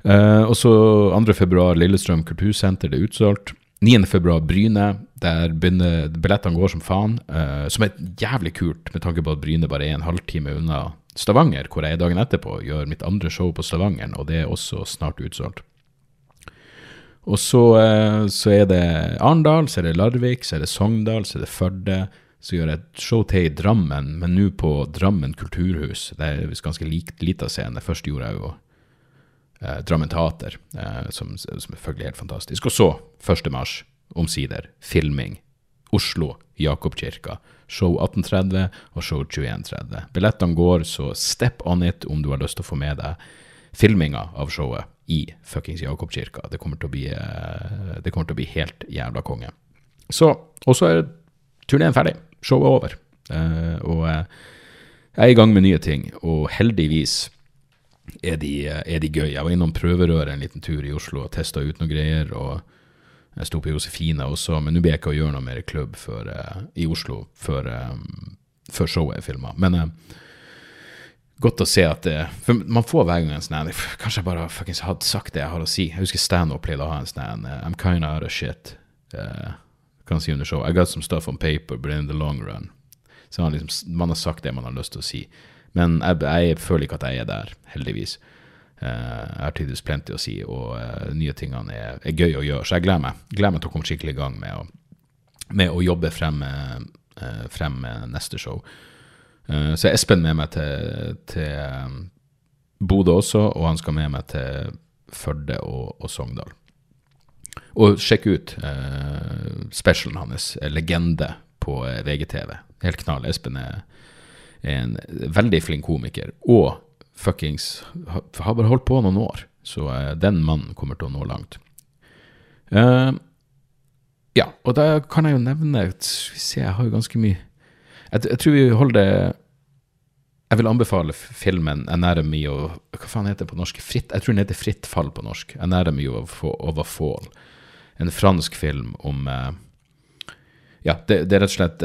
Uh, og så 2.2. Lillestrøm kultursenter, det er utsolgt. 9.2. Bryne. Der begynner billettene går som faen. Uh, som er jævlig kult, med tanke på at Bryne bare er en halvtime unna Stavanger, hvor jeg dagen etterpå gjør mitt andre show på Stavanger, og det er også snart utsolgt. Og så, uh, så er det Arendal, så er det Larvik, så er det Sogndal, så er det Førde. Så gjør jeg et show til i Drammen, men nå på Drammen kulturhus. Det er ganske lita scene. Først gjorde jeg jo eh, Drammen Teater, eh, som, som selvfølgelig er helt fantastisk. Og så, 1. mars, omsider, filming. Oslo, Jakobkirka. Show 18.30 og show 21.30. Billettene går, så step on it om du har lyst til å få med deg filminga av showet i fuckings Jakobkirka. Det kommer til å bli, eh, det til å bli helt jævla konge. Så, og så er turneen ferdig. Showet er over. Uh, og uh, jeg er i gang med nye ting, og heldigvis er de, er de gøy. Jeg var innom prøverøret en liten tur i Oslo og testa ut noen greier. og Jeg sto på Josefine også, men nå blir jeg ikke å gjøre noe mer i klubb for, uh, i Oslo før, um, showet er filma. Men uh, godt å se at det For man får hver gang en sånn Kanskje jeg bare fuckings hadde sagt det jeg har å si. Jeg husker standup pleide å ha en sånn I'm kinda out of shit. Uh, kan si under show. I got some stuff on paper, but in the long run. Så man, liksom, man har sagt det man har lyst til å si. Men jeg, jeg, føler ikke at jeg er der, heldigvis. Jeg har tidvis plenty å si, og uh, nye tingene er, er, gøy å gjøre. Så jeg gleder meg, gleder meg til å komme skikkelig i gang med å, med å jobbe frem, uh, frem neste show. så er Espen med meg til, til Bodø også, og han skal med meg til Førde og, og Sogndal. Og sjekk ut specialen hans, 'Legende', på VGTV. Helt knall. Espen er er en veldig flink komiker, og fuckings har bare holdt på noen år. Så uh, den mannen kommer til å nå langt. Uh, ja, og da kan jeg jo nevne Skal vi se, jeg har jo ganske mye Jeg, jeg tror vi holder det Jeg vil anbefale filmen 'Anatomy of Hva faen heter det på norsk? Fritt, jeg tror den heter 'Fritt fall' på norsk. 'Anatomy of, of a Fall'. En fransk film om uh, Ja, det, det, er rett og slett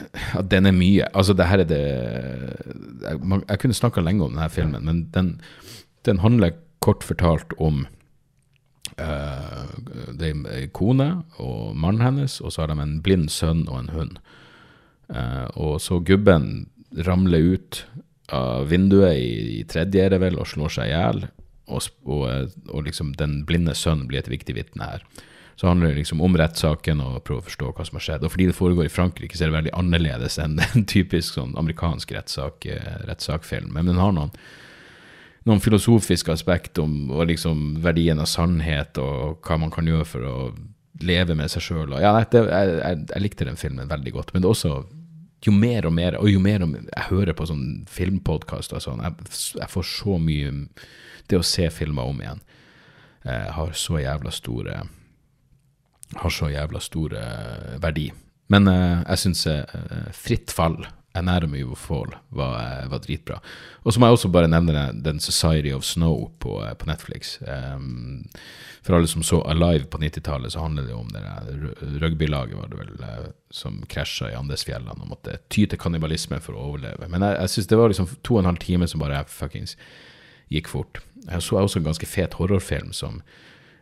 ja, den er mye. Altså, det her er det Jeg, jeg kunne snakka lenge om denne filmen, men den, den handler kort fortalt om uh, det er ei kone og mannen hennes, og så har de en blind sønn og en hund. Uh, og så gubben ramler ut av vinduet i, i tredje, er det vel, og slår seg i hjel. Og, og, og, liksom den blinde sønnen blir et viktig vitne her. Så handler det liksom om rettssaken og prøve å forstå hva som har skjedd. Og fordi det foregår i Frankrike, så er det veldig annerledes enn en (laughs) typisk sånn amerikansk rettssak, eh, rettssakfilm. Men den har noen, noen filosofiske aspekt om liksom verdien av sannhet og hva man kan gjøre for å leve med seg sjøl. Ja, jeg, jeg, jeg, likte den filmen veldig godt. Men det er også jo mer og mer, og jo mer jeg hører på sånn filmpodkast og sånn, jeg, jeg, får så mye Det å se filmer om igjen jeg har så jævla store har så jævla stor uh, verdi. Men uh, jeg syns uh, Fritt fall, Anatomy of Fall, var, var dritbra. Og så må jeg også bare nevne den Society of Snow på, på Netflix. Um, for alle som så Alive på 90-tallet, så handler det jo om det rugbylaget var som krasja i Andesfjellene og måtte ty til kannibalisme for å overleve. Men jeg, jeg syns det var liksom to og en halv time som bare fuckings gikk fort. Jeg så også en ganske fet horrorfilm som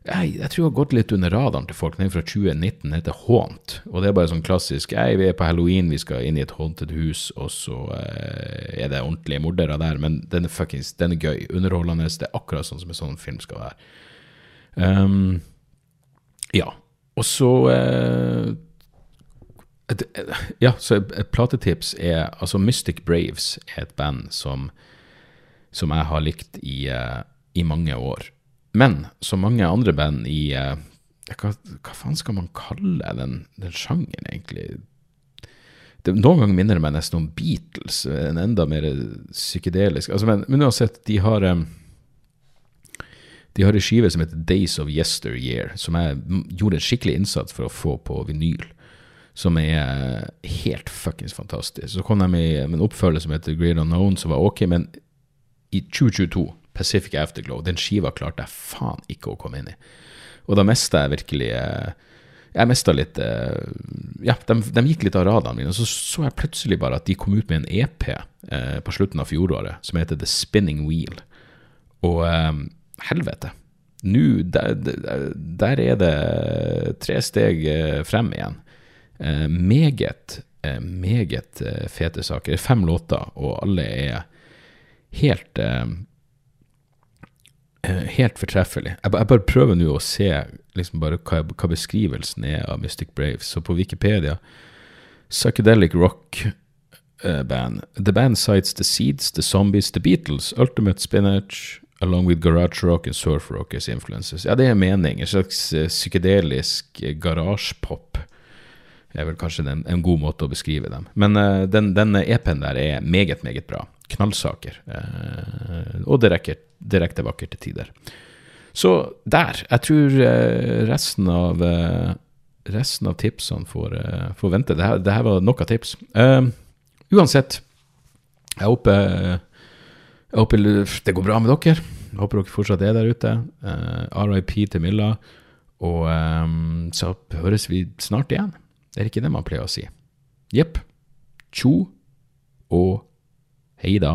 jeg, jeg tror jeg har gått litt under radaren til folk. Den fra 2019, den heter Haunt. Og det er bare sånn klassisk Ei, Vi er på halloween, vi skal inn i et haunted hus, og så eh, er det ordentlige mordere der. Men den er fuckings, den er gøy. Underholdende. Det er akkurat sånn som en sånn film skal være. Um, ja. Og så eh, Ja, så et, et platetips er Altså Mystic Braves er et band som, som jeg har likt i, uh, i mange år. Men som mange andre band i eh, hva, hva, faen skal man kalle den, den sjangeren, egentlig? Det, noen ganger minner det meg nesten om Beatles, en enda mer psykedelisk altså, men, men, uansett, de har um, de har ei skive som heter Days of Yesteryear, som jeg gjorde en skikkelig innsats for å få på vinyl. Som er helt fuckings fantastisk. Så kom de med en oppfølger som heter Great Unknown, som var ok, men i 2022 Pacific Afterglow. Den skiva klarte jeg faen ikke å komme inn i. Og da mista jeg virkelig eh, Jeg mista litt eh, Ja, de, de, gikk litt av radene mine. Og så så jeg plutselig bare at de kom ut med en EP eh, på slutten av fjoråret som heter The Spinning Wheel. Og eh, helvete. Nå, der, der, er det tre steg eh, frem igjen. Eh, meget, meget fete saker. Fem låter, og alle er helt helt fortreffelig. Jeg, jeg, bare prøver nå å se liksom bare hva, hva, beskrivelsen er av Mystic Braves. Så på Wikipedia Psychedelic rock uh, band. The band cites The Seeds, The Zombies, The Beatles, Ultimate Spinach, along with garage rock and surf rock as influences. Ja, det er mening. En slags uh, psykedelisk garasjepop er vel kanskje en, en, god måte å beskrive dem. Men uh, den, denne EP-en der er meget, meget bra. Knallsaker. Og direkte, direkte vakkert til tider. Så der. Jeg tror uh, resten av resten av tipsene får, får vente. Dette, dette var nok av tips. uansett, jeg håper, jeg håper det går bra med dere. Jeg håper dere fortsatt er der ute. RIP til Milla. Og um, så høres vi snart igjen. Det er ikke det man pleier å si. Jepp. Tjo og hei da.